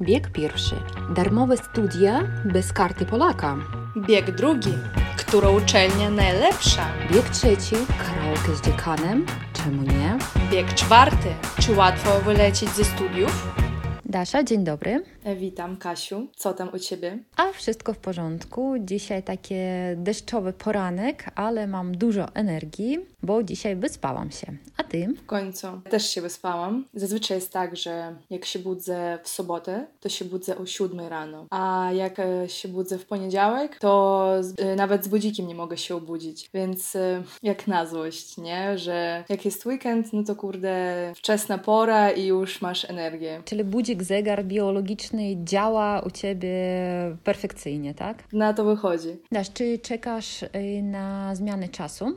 Bieg pierwszy. Darmowe studia bez karty Polaka. Bieg drugi. Która uczelnia najlepsza? Bieg trzeci. Karaoke z dziekanem. Czemu nie? Bieg czwarty. Czy łatwo wylecieć ze studiów? Dasza, dzień dobry. E, Witam, Kasiu. Co tam u ciebie? A wszystko w porządku. Dzisiaj takie deszczowy poranek, ale mam dużo energii, bo dzisiaj wyspałam się. A ty? W końcu. Też się wyspałam. Zazwyczaj jest tak, że jak się budzę w sobotę, to się budzę o 7 rano. A jak e, się budzę w poniedziałek, to e, nawet z budzikiem nie mogę się obudzić. Więc jak na złość, nie? Że jak jest weekend, no to kurde, wczesna pora i już masz energię. Czyli budzik, zegar biologiczny działa u ciebie perfekcyjnie, tak? Na to wychodzi. Dasz, czy czekasz y, na zmianę czasu?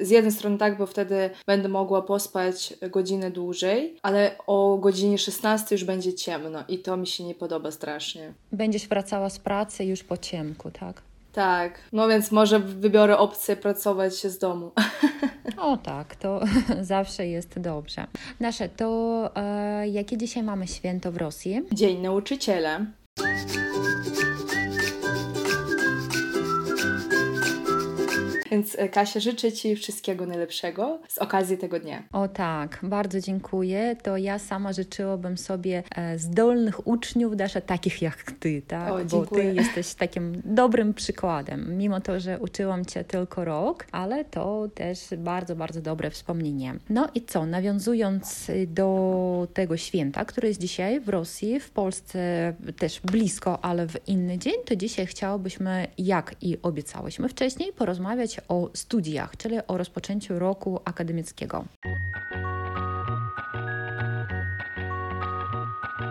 Z jednej strony tak, bo wtedy będę mogła pospać godzinę dłużej, ale o godzinie 16 już będzie ciemno i to mi się nie podoba strasznie. Będziesz wracała z pracy już po ciemku, tak? Tak, no więc może wybiorę opcję pracować z domu. O tak, to zawsze jest dobrze. Nasze, to e, jakie dzisiaj mamy święto w Rosji? Dzień nauczyciela. Więc e, Kasia, życzę Ci wszystkiego najlepszego z okazji tego dnia. O tak, bardzo dziękuję. To ja sama życzyłabym sobie e, zdolnych uczniów, Dasza, takich jak ty, tak? O, Bo ty jesteś takim dobrym przykładem. Mimo to, że uczyłam cię tylko rok, ale to też bardzo, bardzo dobre wspomnienie. No i co, nawiązując y, do tego święta, które jest dzisiaj w Rosji, w Polsce też blisko, ale w inny dzień, to dzisiaj chciałobyśmy, jak i obiecałyśmy wcześniej, porozmawiać o studiach, czyli o rozpoczęciu roku akademickiego.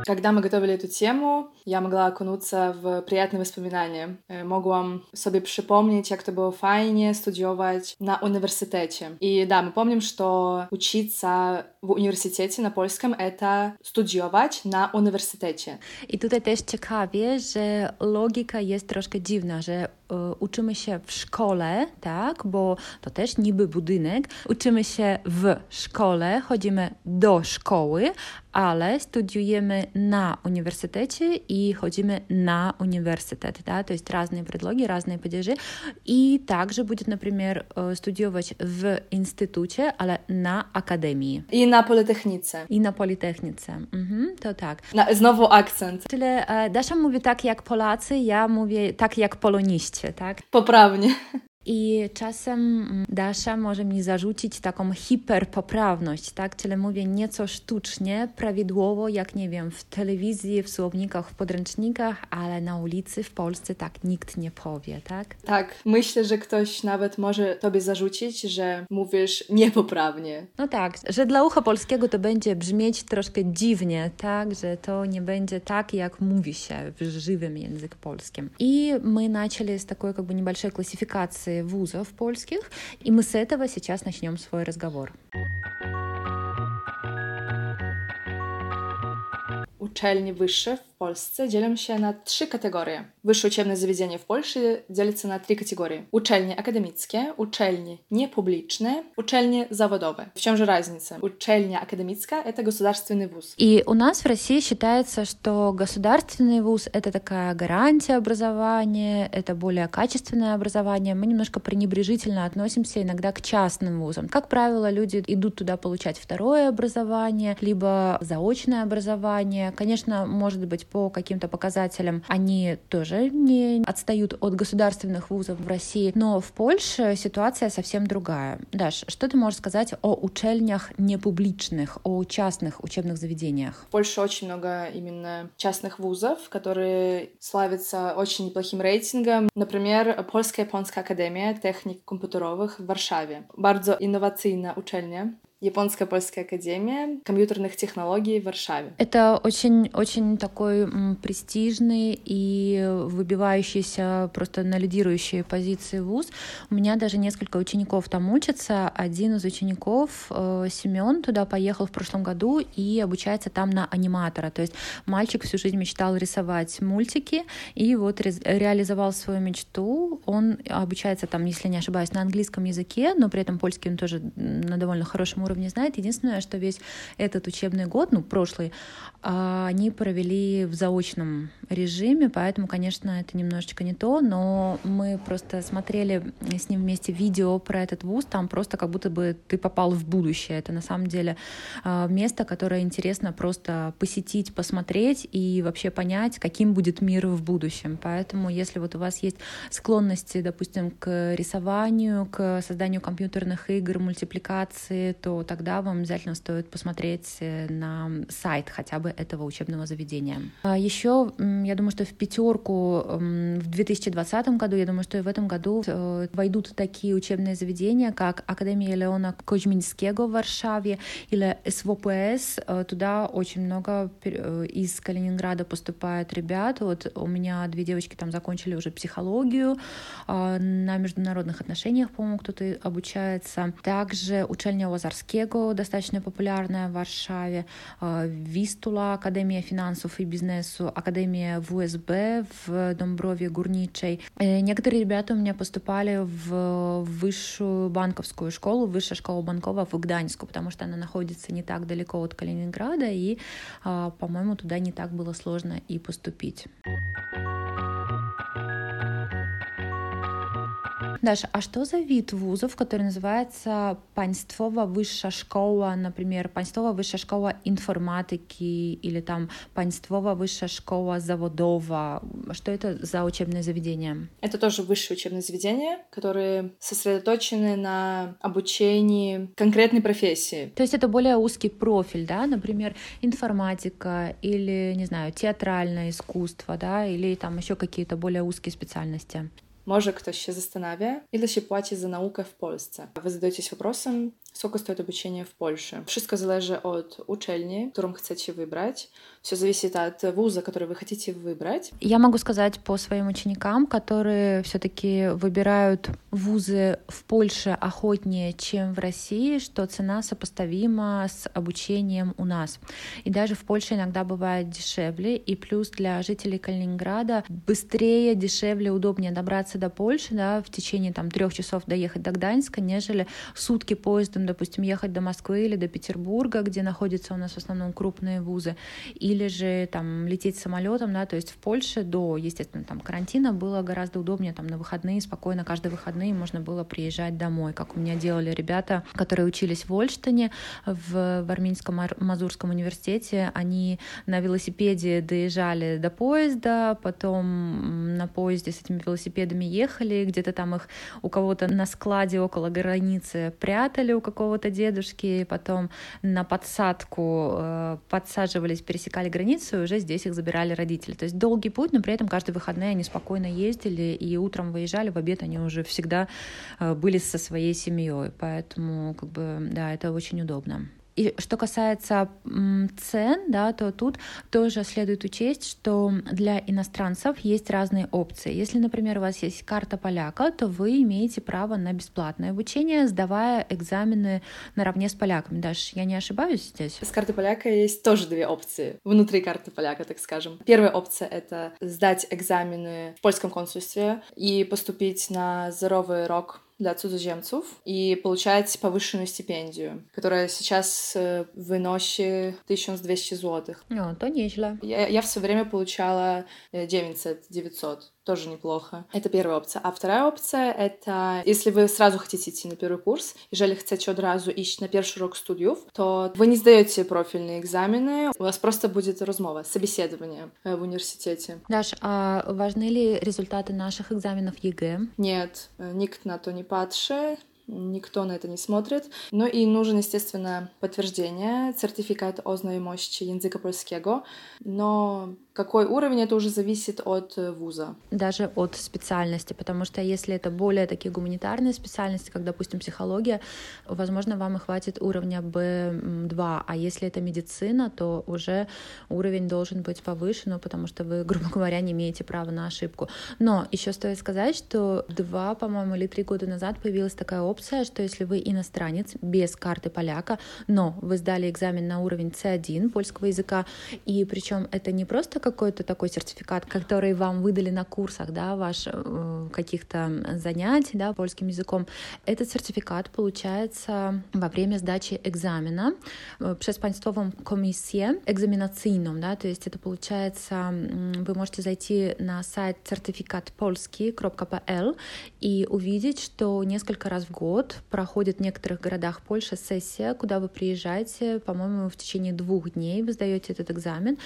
Когда мы готовили эту тему, я могла окунуться в приятные воспоминания. Э, Mogłam sobie przypomnieć, jak to było fajnie studiować na университете. И да, мы помним, что учиться в университете на польском — это студiować na университете. I tutaj też ciekawie, że logika jest troszkę dziwna, że e, uczymy się w szkole, tak, bo to też niby budynek, uczymy się w szkole, chodzimy do szkoły, ale studiujemy na uniwersytecie i chodzimy na uniwersytet, да, то есть разные предлоги, разные падежи. И также будет, например, э, studiować w instytucie, ale na akademii I na Politechnice. i na politechnice. Mhm, to tak. Na, znowu akcent. Czyli e, Dasza mówi tak jak Polacy, ja mówię tak jak poloniście, tak? Poprawnie. I czasem mm, Dasza może mi zarzucić taką hiperpoprawność, tak? Czyli mówię nieco sztucznie, prawidłowo, jak nie wiem, w telewizji, w słownikach, w podręcznikach, ale na ulicy w Polsce tak nikt nie powie, tak? Tak, myślę, że ktoś nawet może tobie zarzucić, że mówisz niepoprawnie. No tak, że dla ucha polskiego to będzie brzmieć troszkę dziwnie, tak, że to nie będzie tak, jak mówi się w żywym języku polskim. И мы начали с такой как бы небольшой вузов польских, и мы с этого сейчас начнем свой разговор. Uczelnie wyższe w Polsce dzielą się na trzy kategorie. Wyższe учебное заведение w Polsce dzielится na trzy kategorie. Uczelnie akademickie, uczelnie niepubliczne, uczelnie zawodowe. В чем же разница? Uczelnia akademicka — это государственный вуз. И у нас в России считается, что государственный вуз — это такая гарантия образования, это более качественное образование. Мы немножко пренебрежительно относимся иногда к частным вузам. Как правило, люди идут туда получать второе образование, либо заочное образование. Конечно, может быть, по каким-то показателям они тоже не отстают от государственных вузов в России, но в Польше ситуация совсем другая. Даш, что ты можешь сказать о учельнях непубличных, о частных учебных заведениях? В Польше очень много именно частных вузов, которые славятся очень неплохим рейтингом. Например, Польско-японская академия техник компьютеровых в Варшаве. Bardzo innowacyjna uczelnia. Японско-польская академия компьютерных технологий в Варшаве. Это очень-очень такой престижный и выбивающийся просто на лидирующие позиции вуз. У меня даже несколько учеников там учатся. Один из учеников, э, Семен, туда поехал в прошлом году и обучается там на аниматора. То есть мальчик всю жизнь мечтал рисовать мультики и вот ре- реализовал свою мечту. Он обучается там, если не ошибаюсь, на английском языке, но при этом польский он тоже на довольно хорошем уровне уровне знает. Единственное, что весь этот учебный год, ну, прошлый, а, они провели в заочном режиме, поэтому, конечно, это немножечко не то, но мы просто смотрели с ним вместе видео про этот вуз, там просто как будто бы ты попал в будущее. Это на самом деле а, место, которое интересно просто посетить, посмотреть и вообще понять, каким будет мир в будущем. Поэтому, если вот у вас есть склонности, допустим, к рисованию, к созданию компьютерных игр, мультипликации, то тогда вам обязательно стоит посмотреть э, на сайт хотя бы этого учебного заведения. А Еще, я думаю, что в пятерку в 2020 году, я думаю, что и в этом году э, войдут такие учебные заведения, как Академия Леона Кочминского в Варшаве или СВПС. Э, туда очень много из Калининграда поступает ребят. Вот у меня две девочки там закончили уже психологию, а, на международных отношениях, по-моему, кто-то обучается. Также учельня Лазарского, достаточно популярная в Варшаве, а, Вистула, Академия финансов и бизнесу, Академия ВУСБ в Домброве Гурничей. Э, некоторые ребята у меня поступали в высшую банковскую школу, высшая школа банкова в Гданьску, потому что она находится не так далеко от Калининграда, и, а, по-моему, туда не так было сложно и поступить. Даша, а что за вид вузов, который называется Панствова высшая школа, например, Панствова высшая школа информатики или там Панствова высшая школа заводова? Что это за учебное заведение? Это тоже высшее учебное заведение, которые сосредоточены на обучении конкретной профессии. То есть это более узкий профиль, да, например, информатика или, не знаю, театральное искусство, да, или там еще какие-то более узкие специальности. Może ktoś się zastanawia, ile się płaci za naukę w Polsce. Wy zadajecie się вопросом, Сколько стоит обучение в Польше? Wszystko zależy от учельни, которым хотите выбрать. Все зависит от вуза, который вы хотите выбрать. Я могу сказать по своим ученикам, которые все-таки выбирают вузы в Польше охотнее, чем в России, что цена сопоставима с обучением у нас. И даже в Польше иногда бывает дешевле. И плюс для жителей Калининграда быстрее, дешевле, удобнее добраться до Польши, да, в течение там трех часов доехать до Гданьска, нежели сутки поездом допустим, ехать до Москвы или до Петербурга, где находятся у нас в основном крупные вузы, или же там лететь самолетом, да, то есть в Польше до, естественно, там карантина было гораздо удобнее, там на выходные спокойно каждые выходные можно было приезжать домой, как у меня делали ребята, которые учились в Ольштине, в, в Армянском Мазурском университете, они на велосипеде доезжали до поезда, потом на поезде с этими велосипедами ехали, где-то там их у кого-то на складе около границы прятали, у какого-то дедушки, потом на подсадку э, подсаживались, пересекали границу, и уже здесь их забирали родители. То есть долгий путь, но при этом каждые выходные они спокойно ездили, и утром выезжали, в обед они уже всегда э, были со своей семьей. Поэтому, как бы, да, это очень удобно. И что касается цен, да, то тут тоже следует учесть, что для иностранцев есть разные опции. Если, например, у вас есть карта поляка, то вы имеете право на бесплатное обучение, сдавая экзамены наравне с поляками. Даш, я не ошибаюсь здесь? С карты поляка есть тоже две опции внутри карты поляка, так скажем. Первая опция — это сдать экзамены в польском консульстве и поступить на здоровый рок для цудземцев и получать повышенную стипендию, которая сейчас э, выносит 1200 злотых. Ну, to nieźle. Я, я все время получала 900, э, 900 тоже неплохо. Это первая опция. А вторая опция — это если вы сразу хотите идти на первый курс, jeżeli chcecie od razu iść na pierwszy rok studiów, to вы не сдаете профильные экзамены, у вас просто будет rozmowa, собеседование э, в университете. Даш, а важны ли результаты наших экзаменов ЕГЭ? Нет, nikt na to nie patrzy, никто на это не смотрит. Ну и нужен, естественно, подтверждение, сертификат o znajomości języka polskiego, но какой уровень, это уже зависит от э, вуза. Даже от специальности, потому что если это более такие гуманитарные специальности, как, допустим, психология, возможно, вам и хватит уровня B2, а если это медицина, то уже уровень должен быть повышен, ну, потому что вы, грубо говоря, не имеете права на ошибку. Но еще стоит сказать, что два, по-моему, или три года назад появилась такая опция, что если вы иностранец без карты поляка, но вы сдали экзамен на уровень C1 польского языка, и причем это не просто какой-то такой сертификат, который вам выдали на курсах, да, ваш э, каких-то занятий, да, польским языком. Этот сертификат получается во время сдачи экзамена przez państwową комиссия экзаменационном, да, то есть это получается, вы можете зайти на сайт сертификатпольский.pl и увидеть, что несколько раз в год проходит в некоторых городах Польши сессия, куда вы приезжаете, по-моему, в течение двух дней вы сдаете этот экзамен,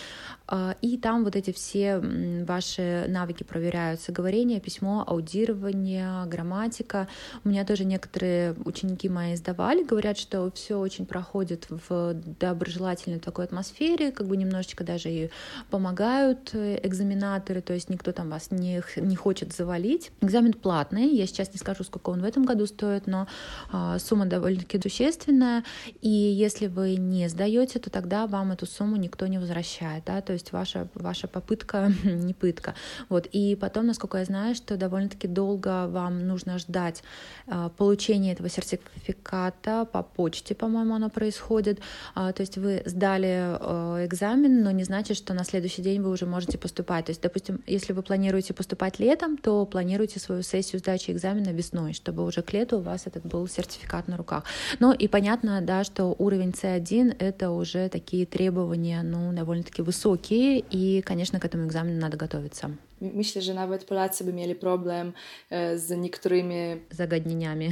а, и там вот эти все ваши навыки проверяются, говорение, письмо, аудирование, грамматика. У меня тоже некоторые ученики мои сдавали, говорят, что все очень проходит в доброжелательной такой атмосфере, как бы немножечко даже и помогают э, экзаменаторы, то есть никто там вас не, не хочет завалить. Экзамен платный, я сейчас не скажу, сколько он в этом году стоит, но а, сумма довольно-таки существенная, и если вы не сдаете, то тогда вам эту сумму никто не возвращает, да, то есть ваша, ваша попытка не пытка. Вот. И потом, насколько я знаю, что довольно-таки долго вам нужно ждать э, получения этого сертификата по почте, по-моему, оно происходит. Э, то есть вы сдали э, экзамен, но не значит, что на следующий день вы уже можете поступать. То есть, допустим, если вы планируете поступать летом, то планируйте свою сессию сдачи экзамена весной, чтобы уже к лету у вас этот был сертификат на руках. Ну и понятно, да, что уровень C1 — это уже такие требования, ну, довольно-таки высокие, и, конечно, к этому экзамену надо готовиться. Myślę, że nawet Polacy by mieli problem z niektórymi zagadnieniami.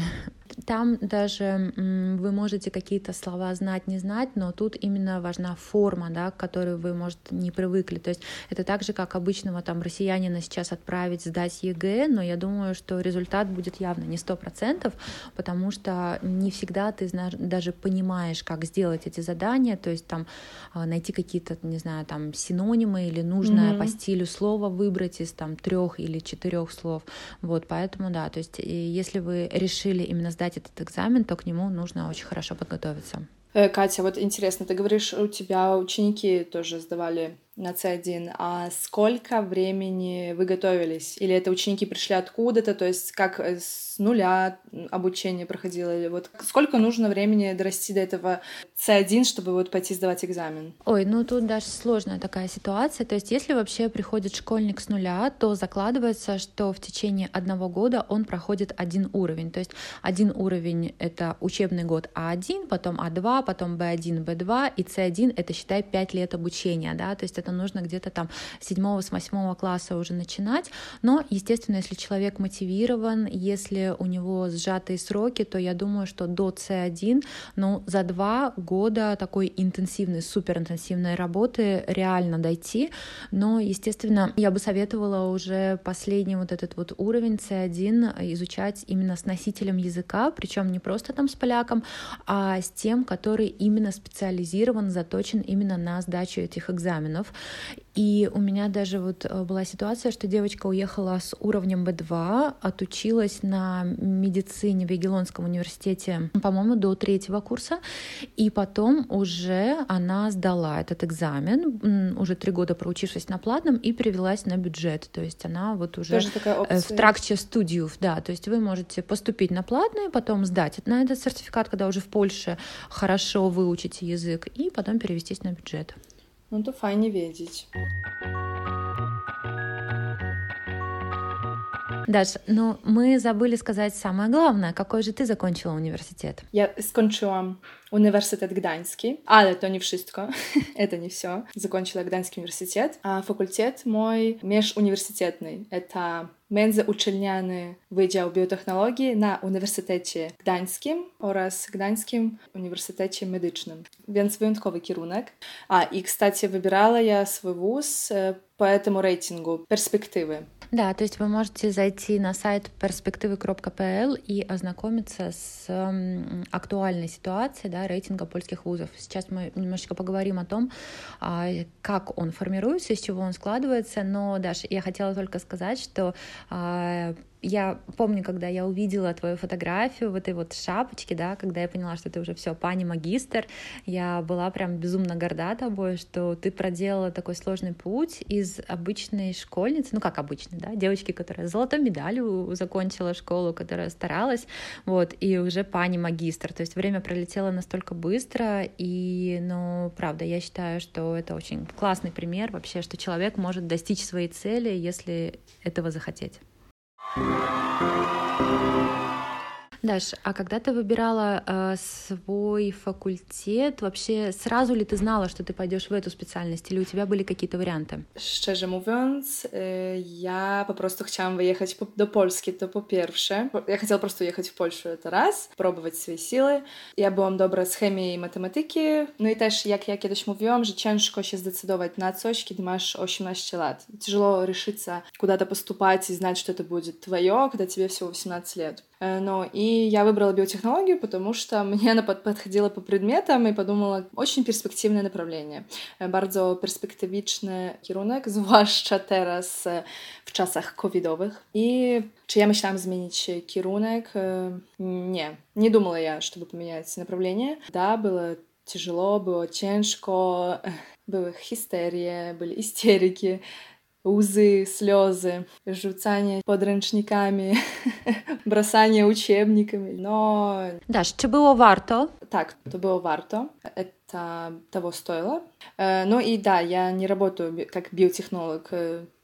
Там даже вы можете какие-то слова знать, не знать, но тут именно важна форма, да, к которой вы, может, не привыкли. То есть это так же, как обычного там россиянина сейчас отправить сдать ЕГЭ, но я думаю, что результат будет явно не сто процентов, потому что не всегда ты даже понимаешь, как сделать эти задания, то есть там а, найти какие-то, не знаю, там синонимы или нужное mm-hmm. по стилю слова выбрать из там трех или четырех слов. Вот, поэтому да, то есть если вы решили именно сдать сдать этот экзамен, то к нему нужно очень хорошо подготовиться. Э, Катя, вот интересно, ты говоришь, у тебя ученики тоже сдавали на C1, а сколько времени вы готовились? Или это ученики пришли откуда-то, то есть как э, с нуля обучение проходило? Или вот сколько нужно времени дорасти до этого C1, чтобы вот пойти сдавать экзамен? Ой, ну тут даже сложная такая ситуация. То есть если вообще приходит школьник с нуля, то закладывается, что в течение одного года он проходит один уровень. То есть один уровень — это учебный год А1, потом А2, потом Б1, Б2, и С1 — это, считай, 5 лет обучения, да, то есть это нужно где-то там с седьмого, с восьмого класса уже начинать. Но, естественно, если человек мотивирован, если у него сжатые сроки, то я думаю, что до C1, ну, за два года такой интенсивной, суперинтенсивной работы реально дойти. Но, естественно, я бы советовала уже последний вот этот вот уровень C1 изучать именно с носителем языка, причем не просто там с поляком, а с тем, который именно специализирован, заточен именно на сдачу этих экзаменов. И у меня даже вот э, была ситуация, что девочка уехала с уровнем B2, отучилась на медицине в Егелонском университете, по-моему, до третьего курса, и потом уже она сдала этот экзамен, уже три года проучившись на платном, и перевелась на бюджет. То есть она вот уже э, в тракте студиев, да, то есть вы можете поступить на платный, потом сдать на этот сертификат, когда уже в Польше хорошо выучите язык, и потом перевестись на бюджет. No to fajnie wiedzieć. Даш, ну мы забыли сказать самое главное. Какой же ты закончила университет? Я skończyłam Uniwersytet Gdański, ale to nie wszystko, это не все. Закончила Гданьский университет, а факультет мой межуниверситетный. Это Międzyuczelniany Wydział Biotechnologii na Uniwersytecie Gdańskim oraz Gdańskim Uniwersytecie Medycznym. Więc wyjątkowy kierunek. A i, кстати, выбирала я свой вуз по этому рейтингу перспективы. Да, то есть вы можете зайти на сайт перспективы.пл и ознакомиться с актуальной ситуацией да, рейтинга польских вузов. Сейчас мы немножечко поговорим о том, а, как он формируется, из чего он складывается, но, Даша, я хотела только сказать, что а, я помню, когда я увидела твою фотографию в этой вот шапочке, да, когда я поняла, что ты уже все пани магистр, я была прям безумно горда тобой, что ты проделала такой сложный путь из обычной школьницы, ну как обычной, да, девочки, которая с золотой медалью закончила школу, которая старалась, вот, и уже пани магистр, то есть время пролетело настолько быстро, и, ну, правда, я считаю, что это очень классный пример вообще, что человек может достичь своей цели, если этого захотеть. Thank you. Даш, а когда ты выбирала э, свой факультет, вообще sразу ли ty znała, że ty pójdziesz w эту специальность, или у тебя были какие-то варианты? Szczerze mówiąc, ja po prostu chciałam wyjechać do Polski, to po pierwsze. Ja chciałam po prostu jechać w Polskę teraz, próbować swoje siły. Ja byłam dobra z chemii i matematyki, no i też, jak ja kiedyś mówiłam, że ciężko się zdecydować na coś, kiedy masz 18 lat. Тяжело решиться куда-то поступать и знать, что это будет твое, когда тебе всего 18 лет. Ну, и я выбрала биотехнологию, потому что мне она подходила по предметам и подумала, очень перспективное направление. Bardzo perspektywiczny kierunek, zwłaszcza teraz w czasach covidowych. I czy ja myślałam zmienić kierunek? Nie. Не думала я, чтобы поменять направление. Да, было тяжело, было ciężko, były histerie, byli истерики, łzy, слезы, rzucanie podręcznikami, brosanie учебниками, но... Даш, czy było warto? Так, to było warto. Это того стоило. Ну и да, я не работаю как биотехнолог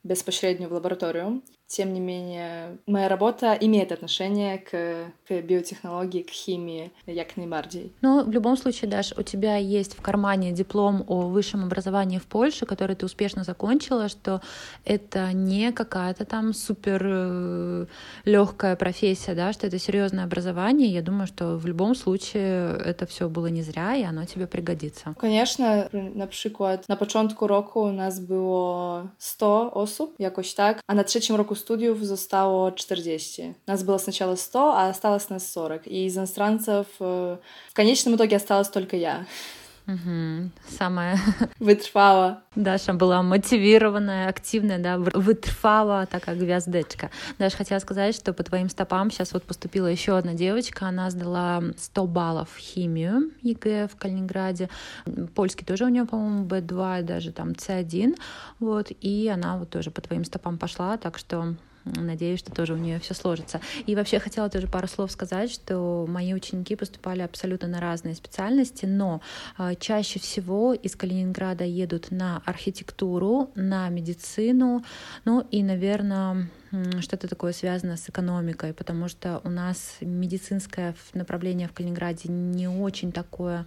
безпосередньо в лабораторию. Тем не менее, моя работа имеет отношение к, к биотехнологии, к химии, як najbardziej. Ну, в любом случае, Даш, у тебя есть в кармане диплом о высшем образовании в Польше, который ты успешно закончила, что это не какая-то там супер э, легкая профессия, да, что это серьезное образование. Я думаю, что в любом случае это все было не зря, и оно тебе пригодится. Конечно, например, на początku roku у нас было 100 osób, jakoś tak, a na trzecim roku studiów zostało 40. Нас было сначала 100, а осталось нас 40. И из иностранцев в конечном итоге осталась только я. Угу. Самая wytrwała. Даша была мотивированная, активная, да, wytrwała такая gwiazdeczka. Даша хотела сказать, что по твоим стопам сейчас вот поступила еще одна девочка, она сдала 100 баллов химию ЕГЭ в Калининграде, польский тоже у нее, по-моему, B2, даже там C1, вот, и она вот тоже по твоим стопам пошла, так что Надеюсь, что тоже у нее все сложится. И вообще хотела тоже пару слов сказать, что мои ученики поступали абсолютно на разные специальности, но э, чаще всего из Калининграда едут на архитектуру, на медицину, ну и, наверное, что-то такое связано с экономикой, потому что у нас медицинское направление в Калининграде не очень такое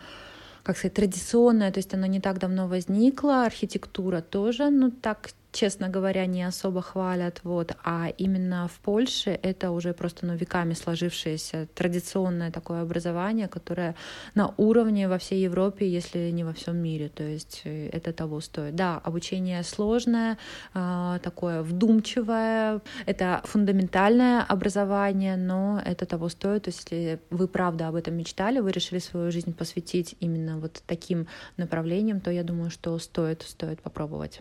как сказать, традиционное, то есть оно не так давно возникло, архитектура тоже, ну так честно говоря, не особо хвалят, вот, а именно в Польше это уже просто ну, веками сложившееся традиционное такое образование, которое на уровне во всей Европе, если не во всем мире, то есть э, это того стоит. Да, обучение сложное, а, такое вдумчивое, это фундаментальное образование, но это того стоит, то есть если вы правда об этом мечтали, вы решили свою жизнь посвятить именно вот таким направлением, то я думаю, что стоит, стоит попробовать.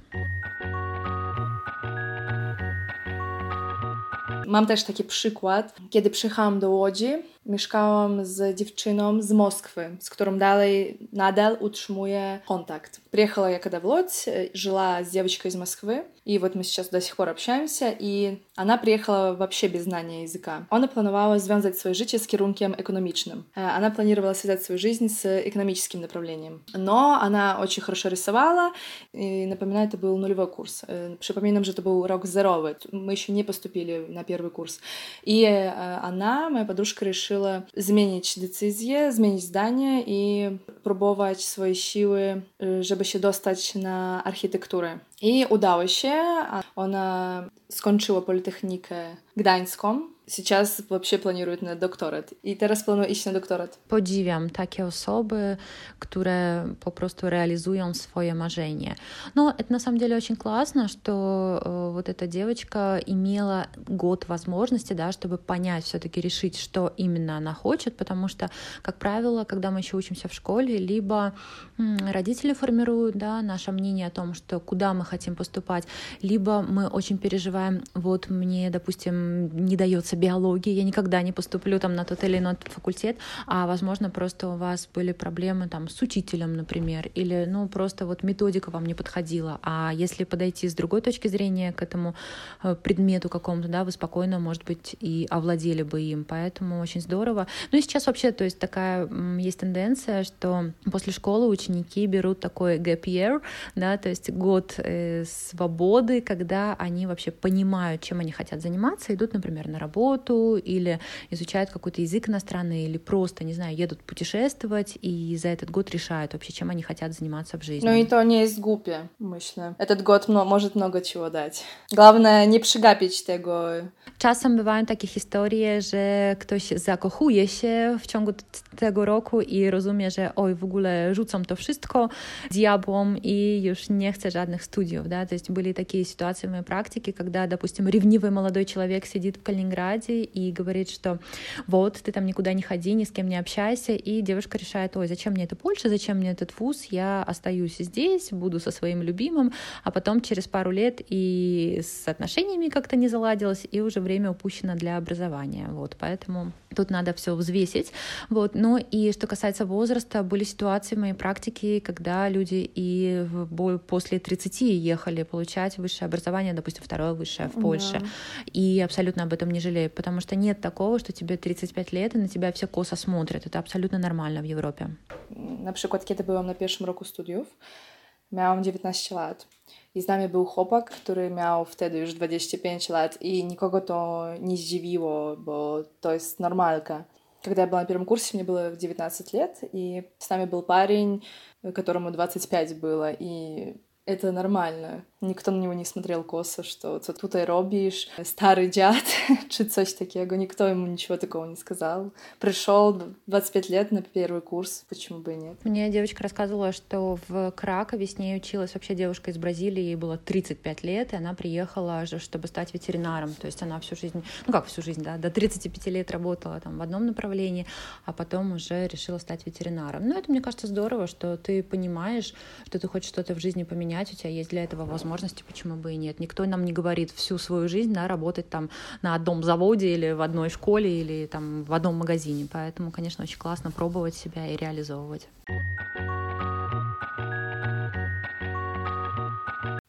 Mam też taki przykład, kiedy przyjechałam do Łodzi, mieszkałam z dziewczyną z Moskwy, z którą dalej nadal utrzymuję kontakt. Приехала я когда в Лодзь, жила с девочкой из Москвы, и вот мы сейчас до сих пор общаемся, и она приехала вообще без знания языка. Она планировала связать свое жизнь с кierunkiem экономичным. Она планировала связать свою жизнь с экономическим направлением. Но она очень хорошо рисовала, и, напоминаю, это был нулевой курс. Przypominam, że to był rok zerowy. Мы еще не поступили на первый курс. И она, моя подружка, решила zmienić decyzję, zmienić zdanie i próbować swoje siły, żeby się dostać na architekturę. I udało się. Ona skończyła Politechnikę Gdańską сейчас вообще планируют на докторат. И teraz planuje iść na doktorat. Podziwiam takie osoby, które po prostu свое marzenie. Но это на самом деле очень классно, что э, вот эта девочка имела год возможности, да, чтобы понять, все-таки решить, что именно она хочет, потому что, как правило, когда мы еще учимся в школе, либо родители формируют, да, наше мнение о том, что куда мы хотим поступать, либо мы очень переживаем, вот мне, допустим, не дается биология, я никогда не поступлю там на тот или иной факультет, а, возможно, просто у вас были проблемы там с учителем, например, или, ну, просто вот методика вам не подходила, а если подойти с другой точки зрения к этому э, предмету какому-то, да, вы спокойно, может быть, и овладели бы им, поэтому очень здорово. Ну и сейчас вообще, то есть такая есть тенденция, что после школы ученики берут такой gap year, да, то есть год э, свободы, когда они вообще понимают, чем они хотят заниматься, идут, например, на работу или изучают какой-то язык иностранный или просто, не знаю, едут путешествовать и за этот год решают вообще, чем они хотят заниматься в жизни. Ну и то не есть głupie, myślę. Этот год может много чего dać. Главное, nie przegapić tego. Czasem bywają takie historie, że ktoś zakochuje się w ciągu tego roku i rozumie, że oj, w ogóle rzucam to wszystko diabłom i już nie chcę żadnych studiów, да, то есть были такие ситуации в моей практике, когда, допустим, ревнивый молодой человек сидит в Калининграде и говорит, что вот, ты там никуда не ходи, ни с кем не общайся, и девушка решает, ой, зачем мне это Польша, зачем мне этот вуз, я остаюсь здесь, буду со своим любимым, а потом через пару лет и с отношениями как-то не заладилось, и уже время упущено для образования, вот, поэтому тут надо все взвесить, вот, ну и что касается возраста, были ситуации в моей практике, когда люди и после 30 ехали получать высшее образование, допустим, второе высшее в Польше, да. и абсолютно об этом не жалею, потому что нет такого, что тебе 35 лет, и на тебя все косо смотрят, это абсолютно нормально в Европе. Na przykład, kiedy byłam na pierwszym roku studiów, miałam 19 lat. I z nami był chłopak, który miał wtedy już 25 lat i nikogo to nie zdziwiło, bo to jest normalka. Когда я была на первом курсе, мне было 19 лет, и с нами был парень, которому 25 было, и это нормально. Ніхто на нього не смотрел косо, що це тут і робиш, старий дяд, coś takiego. Никто ему ничего такого не сказал. Пришел 25 лет на первый курс, почему бы и нет. Мне девочка рассказывала, что в Кракове с ней училась вообще девушка из Бразилии, ей было 35 лет, и она приехала, чтобы стать ветеринаром. То есть она всю жизнь, ну как всю жизнь, да, до 35 лет работала там в одном направлении, а потом уже решила стать ветеринаром. Ну это, мне кажется, здорово, что ты понимаешь, что ты хочешь что-то в жизни поменять, у тебя есть для этого возможность возможности, почему бы и нет. Никто нам не говорит всю свою жизнь да, работать там на одном заводе или в одной школе или там в одном магазине. Поэтому, конечно, очень классно пробовать себя и реализовывать.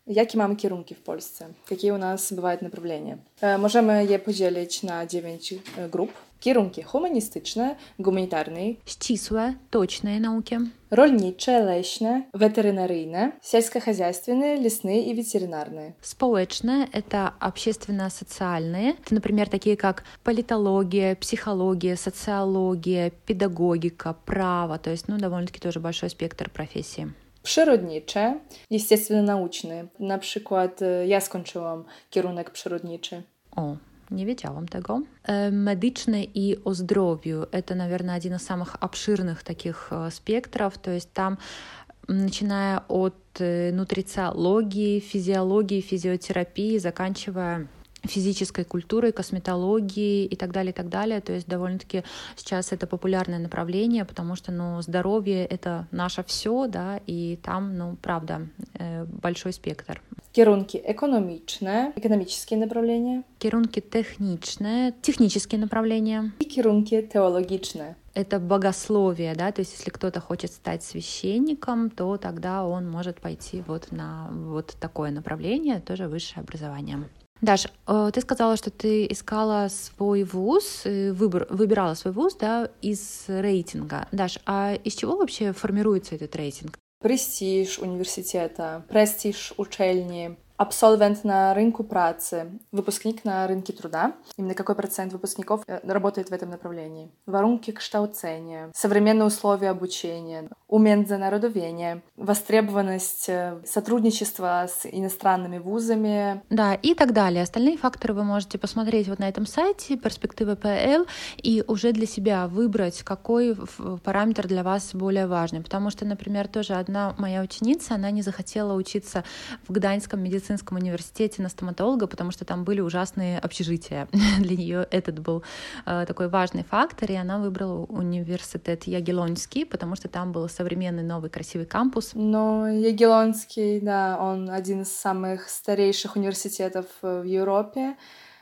Jakie mamy kierunki w Polsce? Jakie u nas bywają направления? Możemy je podzielić na 9 grup. Kierunki humanistyczne, гуманитарные, ścisłe, точные науки, rolnicze, leśne, weterynaryjne, сельскохозяйственные, лесные и ветеринарные. Społeczne — это общественно-социальные, например, такие как политология, психология, социология, педагогика, право, то есть, ну, довольно-таки тоже большой спектр профессий. Przyrodnicze, естественно-научne. Na przykład ja skończyłam kierunek przyrodniczy. O, nie wiedziałam tego. Медичное и о здоровью — это, наверное, один из самых обширных таких спектров, то есть там начиная от нутрициологии, физиологии, физиотерапии, заканчивая физической культурой, косметологии и так далее, и так далее. То есть довольно-таки сейчас это популярное направление, потому что, ну, здоровье — это наше все, да, и там, ну, правда, э, большой спектр. Kierunki ekonomiczne, экономические направления. Kierunki techniczne, технические направления. И kierunki теологичные. Это богословие, да, то есть если кто-то хочет стать священником, то тогда он может пойти вот на вот такое направление, тоже высшее образование. Даш, э, ты сказала, что ты искала свой вуз, выбор, выбирала свой вуз да, из рейтинга. Даш, а из чего вообще формируется этот рейтинг? Престиж университета, престиж учельни, Абсолвент на рынку працы, выпускник на рынке труда. Именно какой процент выпускников э, работает в этом направлении? Warunki kształcenia, современные условия обучения, уmiędzynarodowienie, востребованность э, сотрудничества с иностранными вузами. Да, и так далее. Остальные факторы вы можете посмотреть вот на этом сайте перспективы ПЛ и уже для себя выбрать, какой параметр для вас более важный. Потому что, например, тоже одна моя ученица, она не захотела учиться в Гданьском медицинском университете на стоматолога, потому что там были ужасные общежития. для нее этот был э, такой важный фактор, и она выбрала университет Ягелонский, потому что там был современный новый красивый кампус. Но Ягелонский, да, он один из самых старейших университетов в Европе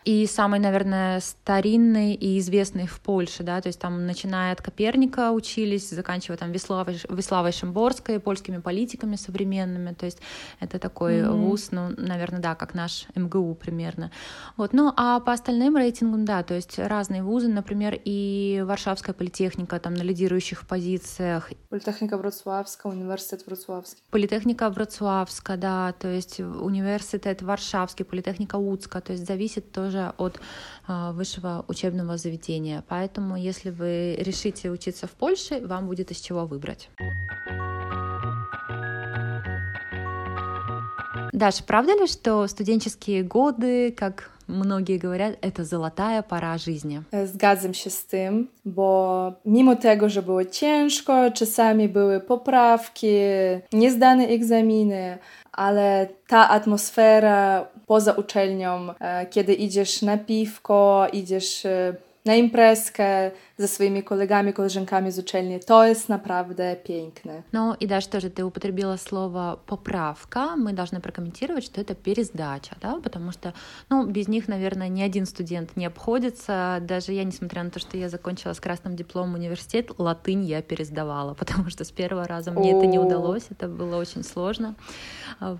и самый, наверное, старинный и известный в Польше, да, то есть там, начиная от Коперника учились, заканчивая там Веславой, Веславой Шимборской, польскими политиками современными, то есть это такой mm-hmm. вуз, ну, наверное, да, как наш МГУ примерно. Вот, ну, а по остальным рейтингам, да, то есть разные вузы, например, и Варшавская политехника там на лидирующих позициях. Политехника Вроцлавска, университет Вроцлавский. Политехника Вроцлавска, да, то есть университет Варшавский, политехника Уцка, то есть зависит тоже тоже от а, высшего учебного заведения. Поэтому, если вы решите учиться в Польше, вам будет из чего выбрать. Даша, правда ли, что студенческие годы, как многие говорят, это золотая пора жизни. Zgadzam się z tym, bo mimo tego, że było ciężko, czasami były poprawki, niezdane egzaminy, ale ta atmosfera poza uczelnią, e, kiedy idziesz na piwko, idziesz e, na imprezkę, за своими коллегами, коллежанками из учельни. То есть naprawdę piękne. Ну и даже тоже ты употребила слово поправка. Мы должны прокомментировать, что это пересдача, да, потому что, ну, без них, наверное, ни один студент не обходится. Даже я, несмотря на то, что я закончила с красным дипломом университет, латынь я пересдавала, потому что с первого раза мне это не удалось, это было очень сложно.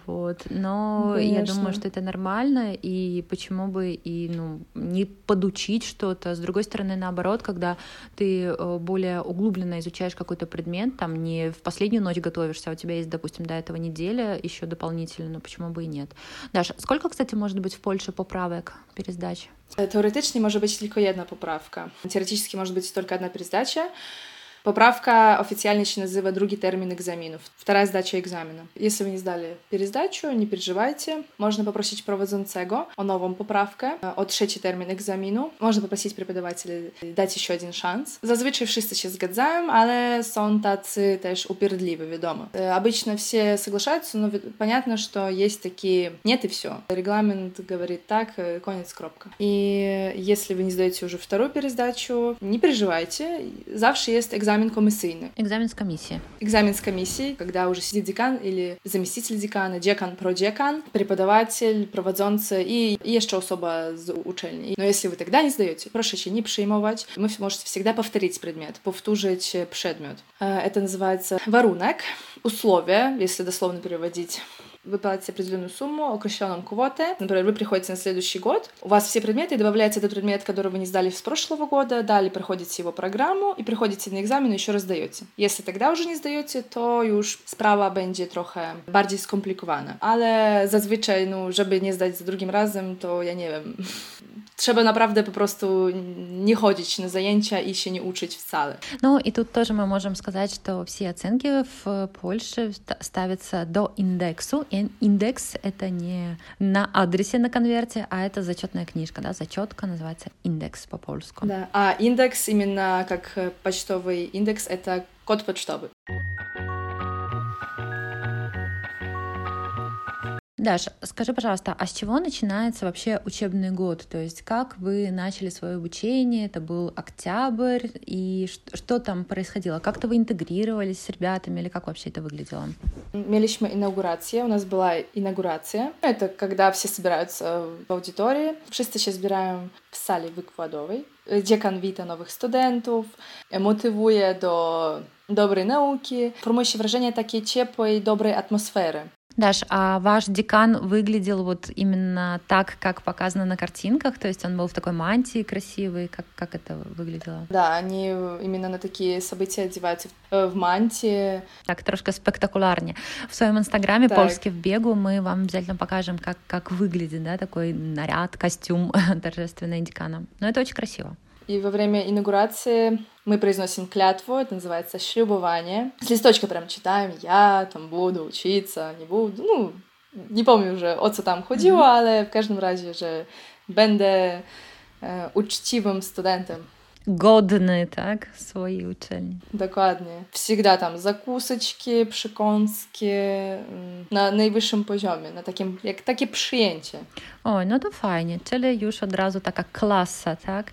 Вот. Но Конечно. я думаю, что это нормально, и почему бы и ну, не подучить что-то. С другой стороны, наоборот, когда ты э, более углубленно изучаешь какой-то предмет, там не в последнюю ночь готовишься, а у тебя есть, допустим, до этого неделя еще дополнительно, но почему бы и нет. Даша, сколько, кстати, может быть в Польше поправок пересдач? Теоретично может быть только одна поправка. Теоретически может быть только одна пересдача. Poprawka oficjalnie się nazywa drugi termin egzaminów. Вторая сдача egzaminu. Jeśli wy nie zdali пересдачу, nie переживайте. Można poprosić prowadzącego o nową poprawkę, o trzeci termin egzaminu. Można poprosić преподавателя dać jeszcze jeden szans. Zazwyczaj wszyscy się zgadzają, ale są tacy też upierdliwi, wiadomo. Обычно все соглашаются, но понятно, что есть такие «нет и все». Регламент говорит так, конец, кропка. И если вы не сдаете уже вторую пересдачу, не переживайте. Завтра есть экзамен экзамен комиссийный. Экзамен с комиссии. Экзамен с комиссией, когда уже сидит декан или заместитель декана, декан, продекан, преподаватель, проводzący и, и еще особо з учельни. Но если вы тогда не сдаете, прошу się не przejmować. Вы можете всегда повторить предмет, повторить предмет. Это называется варунок, условия, если дословно переводить вы платите определенную сумму, окрещенную квоты. Например, вы приходите на следующий год, у вас все предметы, и добавляется этот предмет, который вы не сдали с прошлого года, далее проходите его программу и приходите на экзамен и еще раз сдаете. Если тогда уже не сдаете, to już sprawa będzie trochę bardziej skomplikowana. Ale zazwyczaj, no, żeby nie zdać za drugim razem, to ja nie wiem, trzeba naprawdę po prostu не ходить на зajęcia и się не учить вcale. Ну и тут тоже мы можем сказать, что все оценки в Польше ставятся до индексу. И индекс — это не на адресе на конверте, а это зачетная книжка, да, зачетка называется индекс по-польски. Да, а индекс именно как почтовый индекс — это код почтовый. Даша, скажи, пожалуйста, а с чего начинается вообще учебный год? То есть как вы начали свое обучение? Это был октябрь, и что, что там происходило? Как-то вы интегрировались с ребятами, или как вообще это выглядело? Mieliśmy inaugurację, у нас была инаугурация. Это когда все собираются в аудитории, wszyscy się zbierają w sali wykładowej. Dziekan wita nowych studentów, motywuje do dobrej nauki, formuje się wrażenie takiej ciepłej, dobrej atmosfery. Даш, а ваш декан выглядел вот именно так, как показано на картинках? То есть он был в такой мантии красивый? Как, как это выглядело? Да, они именно на такие события одеваются в, э, в мантии. Так, трошка спектакулярнее. В своем инстаграме так. «Польский в бегу» мы вам обязательно покажем, как, как выглядит да, такой наряд, костюм торжественный декана. Но это очень красиво. И во время инаугурации мы произносим клятву, это называется шлюбование. С листочка прям читаем, я там буду учиться, не буду, ну, не помню вже, оце там ходила, але в каждом разе вже będę e, uczciwym studentem. Godny, tak? Swojej uczelni. Dokładnie. Всегда tam zakuseczki, przekąski na najwyższym poziomie, na takim, jak takie przyjęcie. Ой, ну то файне, czyli już od razu taka так?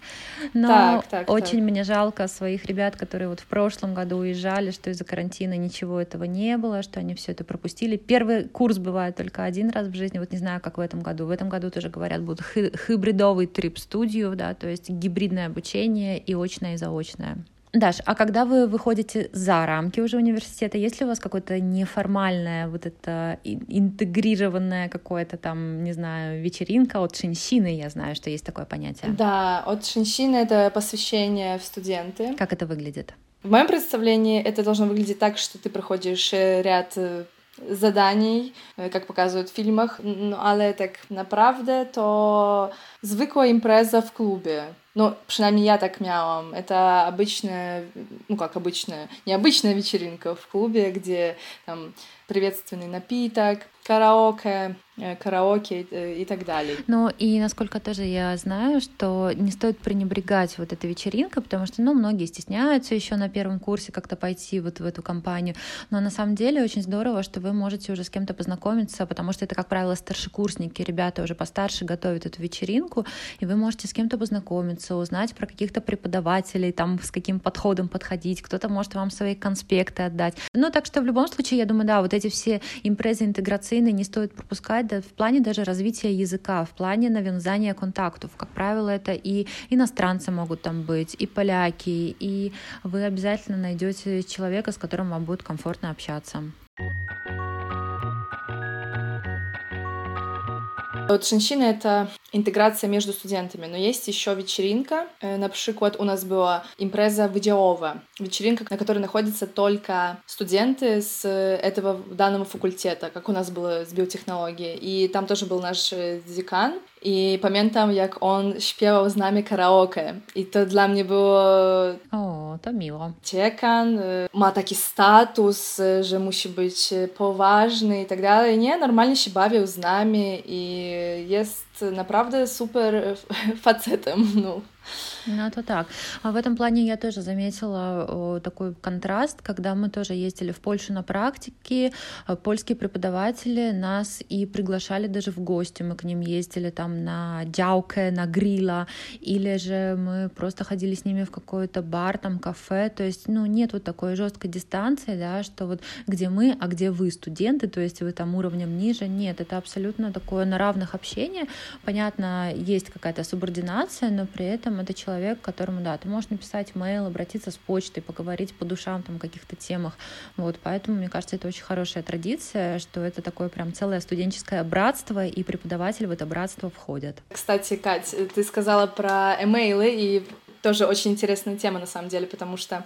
Но так, так, очень так. мне жалко своих ребят, которые вот в прошлом году уезжали, что из-за карантина ничего этого не было, что они все это пропустили. Первый курс бывает только один раз в жизни, вот не знаю, как в этом году. В этом году тоже говорят, будут хибридовый трип студию, да, то есть гибридное обучение и очное, и заочное. Даш, а когда вы выходите за рамки уже университета, есть ли у вас какое-то неформальное, вот это интегрированное какое-то там, не знаю, вечеринка от шинщины, я знаю, что есть такое понятие. Да, от шинщины — это посвящение в студенты. Как это выглядит? В моем представлении это должно выглядеть так, что ты проходишь э, ряд э, zadań, jak pokazują w filmach, no ale tak naprawdę to zwykła impreza w klubie. Ну, принаймні, я так miałam. Это обычная, ну как обычная, необычная вечеринка в клубе, где там приветственный напиток, караоке, э, караоке и так далее. Ну и насколько тоже я знаю, что не стоит пренебрегать вот этой вечеринкой, потому что, ну, многие стесняются еще на первом курсе как-то пойти вот в эту компанию, но на самом деле очень здорово, что вы можете уже с кем-то познакомиться, потому что это, как правило, старшекурсники, ребята уже постарше готовят эту вечеринку, и вы можете с кем-то познакомиться, узнать про каких-то преподавателей, там, с каким подходом подходить, кто-то может вам свои конспекты отдать. Ну, так что в любом случае, я думаю, да, вот эти все импрезы интеграционные не стоит пропускать да, в плане даже развития языка, в плане навязания контактов. Как правило, это и иностранцы могут там быть, и поляки, и вы обязательно найдете человека, с которым вам будет комфортно общаться. Вот шинщина — это интеграция между студентами, но есть еще вечеринка. Э, например, у нас была импреза выдиова, вечеринка, на которой находятся только студенты с этого данного факультета, как у нас было с биотехнологией. И там тоже был наш э, декан, I pamiętam, jak on śpiewał z nami karaoke. I to dla mnie było. O, to miło. Dziekan ma taki status, że musi być poważny i tak dalej. Nie, normalnie się bawił z nami i jest naprawdę super facetem. No. Ну, это так. А в этом плане я тоже заметила такой контраст, когда мы тоже ездили в Польшу на практике, э, польские преподаватели нас и приглашали даже в гости, мы к ним ездили там на дяуке, на грила, или же мы просто ходили с ними в какой-то бар, там кафе, то есть, ну, нет вот такой жесткой дистанции, да, что вот где мы, а где вы, студенты, то есть вы там уровнем ниже, нет, это абсолютно такое на равных общение, понятно, есть какая-то субординация, но при этом это человек человек, которому, да, ты можешь написать mail, обратиться с почтой, поговорить по душам, там, каких-то темах. Вот, поэтому, мне кажется, это очень хорошая традиция, что это такое прям целое студенческое братство, и преподаватели в это братство входят. Кстати, Кать, ты сказала про эмейлы, и тоже очень интересная тема, на самом деле, потому что,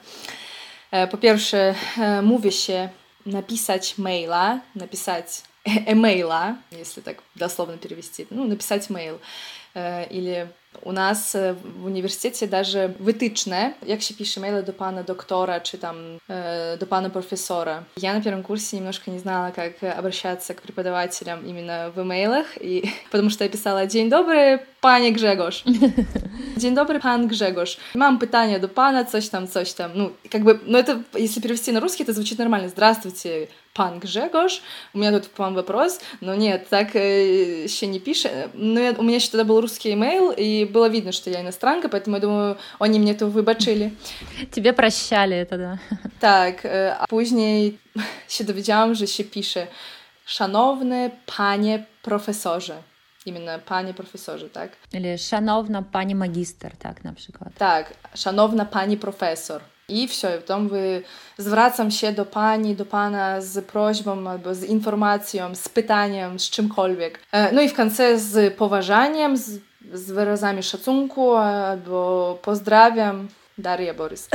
э, по-перше, э, mówię написать мейла, написать эмейла, если так дословно перевести, ну, написать мейл, э, или У нас w uniwersytecie даже wytyczne, jak się pisze maile do pana doktora, czy tam э, до pana профессора. Я на первом курсе немножко не знала, как обращаться к преподавателям именно в имейлах, и потому что я писала «День добрый, panie Grzegorz». Dzień dobry, pan Grzegorz. Mam pytanie do pana, coś tam, coś tam. Ну, как бы, ну это, если перевести на русский, это звучит нормально. Здравствуйте, пан Гжегош, у меня тут к вам вопрос, но нет, так э, еще не пишет. Но я, у меня еще тогда был русский имейл, и было видно, что я иностранка, поэтому я думаю, они мне это выбачили. Тебе прощали это, да? Так, э, а się dowiedziałam, że się pisze Szanowny panie profesorze. Именно пани профессорze, так? Или шановна пани магистр, так, на przykład. Так, шановна пани профессор. I все, i potem wy zwracam się do pani, do pana z prośbą albo z informacją, z pytaniem, z czymkolwiek. No i w końcu z poważaniem, z, z wyrazami szacunku albo pozdrawiam, Дарья Борис.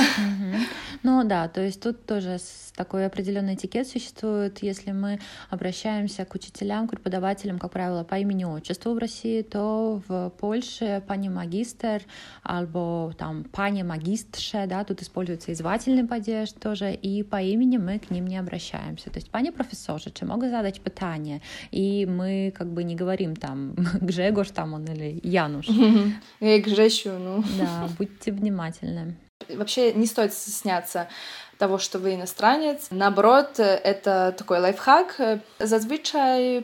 Ну да, то есть тут тоже такой определенный этикет существует. Если мы обращаемся к учителям, к преподавателям, как правило, по имени-отчеству в России, то в Польше пани магистр, або там пани магистше, да, тут используется и звательный падеж тоже, и по имени мы к ним не обращаемся. То есть пани профессорши, чи могут задать питание, и мы как бы не говорим там Гжегош там он или Януш. Я Гжещу, ну. Да, будьте внимательны. Вообще не стоит стесняться того, что вы иностранец. Наоборот, это такой лайфхак.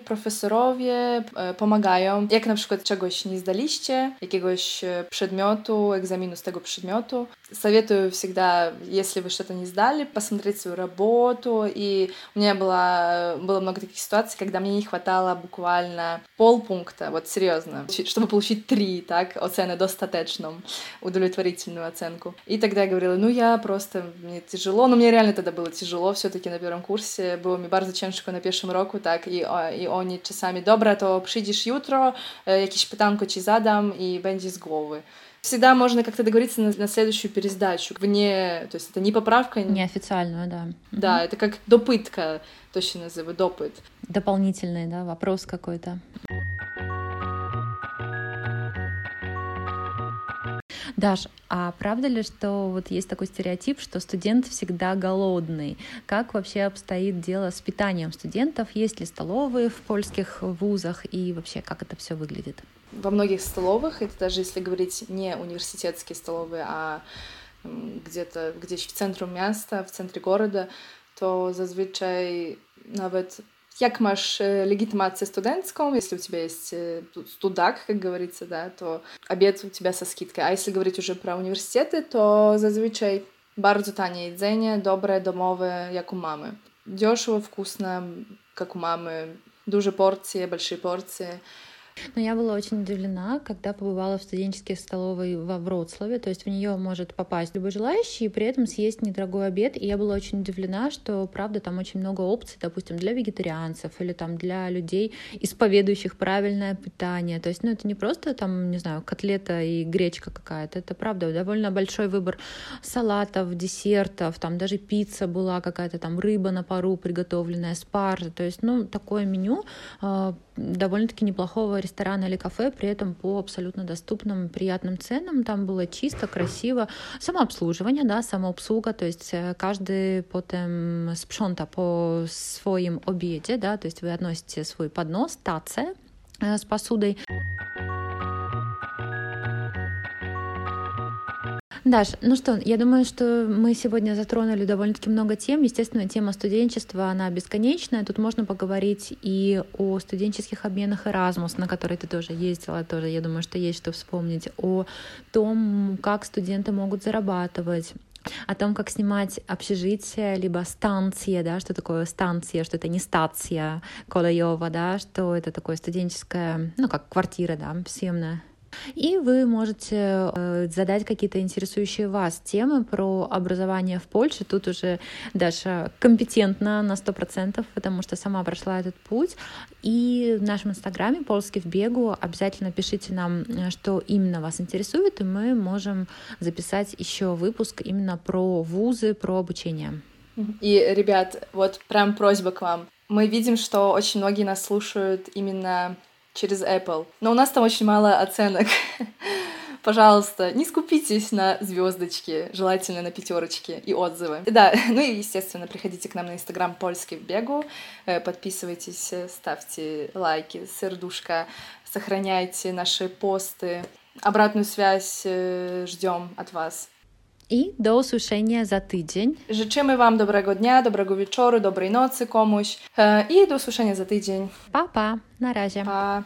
Profesorowie pomagają, jak na przykład czegoś nie zdaliście, jakiegoś przedmiotu, egzaminu z tego przedmiotu. Советую всегда, если вы что-то не сдали, посмотреть свою работу. И у меня было, было много таких ситуаций, когда мне не хватало буквально полпункта, вот серьезно, чтобы получить три, так, оцены достаточном, удовлетворительную оценку. И тогда я говорила, ну я просто, мне тяжело, тяжело, но мне реально тогда было тяжело все-таки на первом курсе. Było mi bardzo ciężko na pierwszym roku, tak, i, i oni czasami, dobra, to przyjdziesz jutro, jakieś pytanko ci задам, и będzie z głowy. Всегда можно как-то договориться на, на следующую пересдачу, вне, то есть это не поправка. Неофициальную, да. Да, угу. это как допытка, точно называю, допыт. Дополнительный, да, вопрос какой-то. Даш, а правда ли, что вот есть такой стереотип, что студент всегда голодный? Как вообще обстоит дело с питанием студентов? Есть ли столовые в польских вузах и вообще как это все выглядит? Во многих столовых, это даже если говорить не университетские столовые, а где-то gdzieś w centrum miasta, w centrum города, то зазвичай nawet jak masz легитимацию студентскую, если у тебя есть студак, как говорится, да, то обед у тебя со скидкой. А если говорить уже про университеты, то зазвичай bardzo tanie jedzenie, dobre, domowe, jak u mamy. Дешево, вкусно, как у мамы. Duże порции, большие порции. Но я была очень удивлена, когда побывала в студенческих столовой во Вроцлаве, то есть в нее может попасть любой желающий и при этом съесть недорогой обед. И я была очень удивлена, что, правда, там очень много опций, допустим, для вегетарианцев или там для людей, исповедующих правильное питание. То есть, ну, это не просто там, не знаю, котлета и гречка какая-то, это, правда, довольно большой выбор салатов, десертов, там даже пицца была какая-то, там рыба на пару приготовленная, спаржа. То есть, ну, такое меню а, довольно-таки неплохого ресторана или кафе, при этом по абсолютно доступным, приятным ценам. Там было чисто, красиво. Самообслуживание, да, самообслуга, то есть э, каждый потом спшонта по своим обеде, да, то есть вы относите свой поднос, таце э, с посудой. Даш, ну что, я думаю, что мы сегодня затронули довольно-таки много тем. Естественно, тема студенчества, она бесконечная. Тут можно поговорить и о студенческих обменах Erasmus, на который ты тоже ездила, тоже, я думаю, что есть что вспомнить, о том, как студенты могут зарабатывать, о том, как снимать общежитие, либо станция, да, что такое станция, что это не стация Колаева, да, что это такое студенческая, ну, как квартира, да, съемная и вы можете э, задать какие-то интересующие вас темы про образование в Польше. Тут уже Даша компетентна на 100%, потому что сама прошла этот путь. И в нашем инстаграме «Польский в бегу» обязательно пишите нам, э, что именно вас интересует, и мы можем записать еще выпуск именно про вузы, про обучение. И, ребят, вот прям просьба к вам. Мы видим, что очень многие нас слушают именно через Apple. Но у нас там очень мало оценок. Пожалуйста, не скупитесь на звездочки, желательно на пятерочки и отзывы. Да, ну и, естественно, приходите к нам на Инстаграм Польский в бегу, э, подписывайтесь, ставьте лайки, сердушка, сохраняйте наши посты. Обратную связь э, ждем от вас. I do usłyszenia za tydzień. Życzymy Wam dobrego dnia, dobrego wieczoru, dobrej nocy komuś e, i do usłyszenia za tydzień. Pa, pa. Na razie. Pa.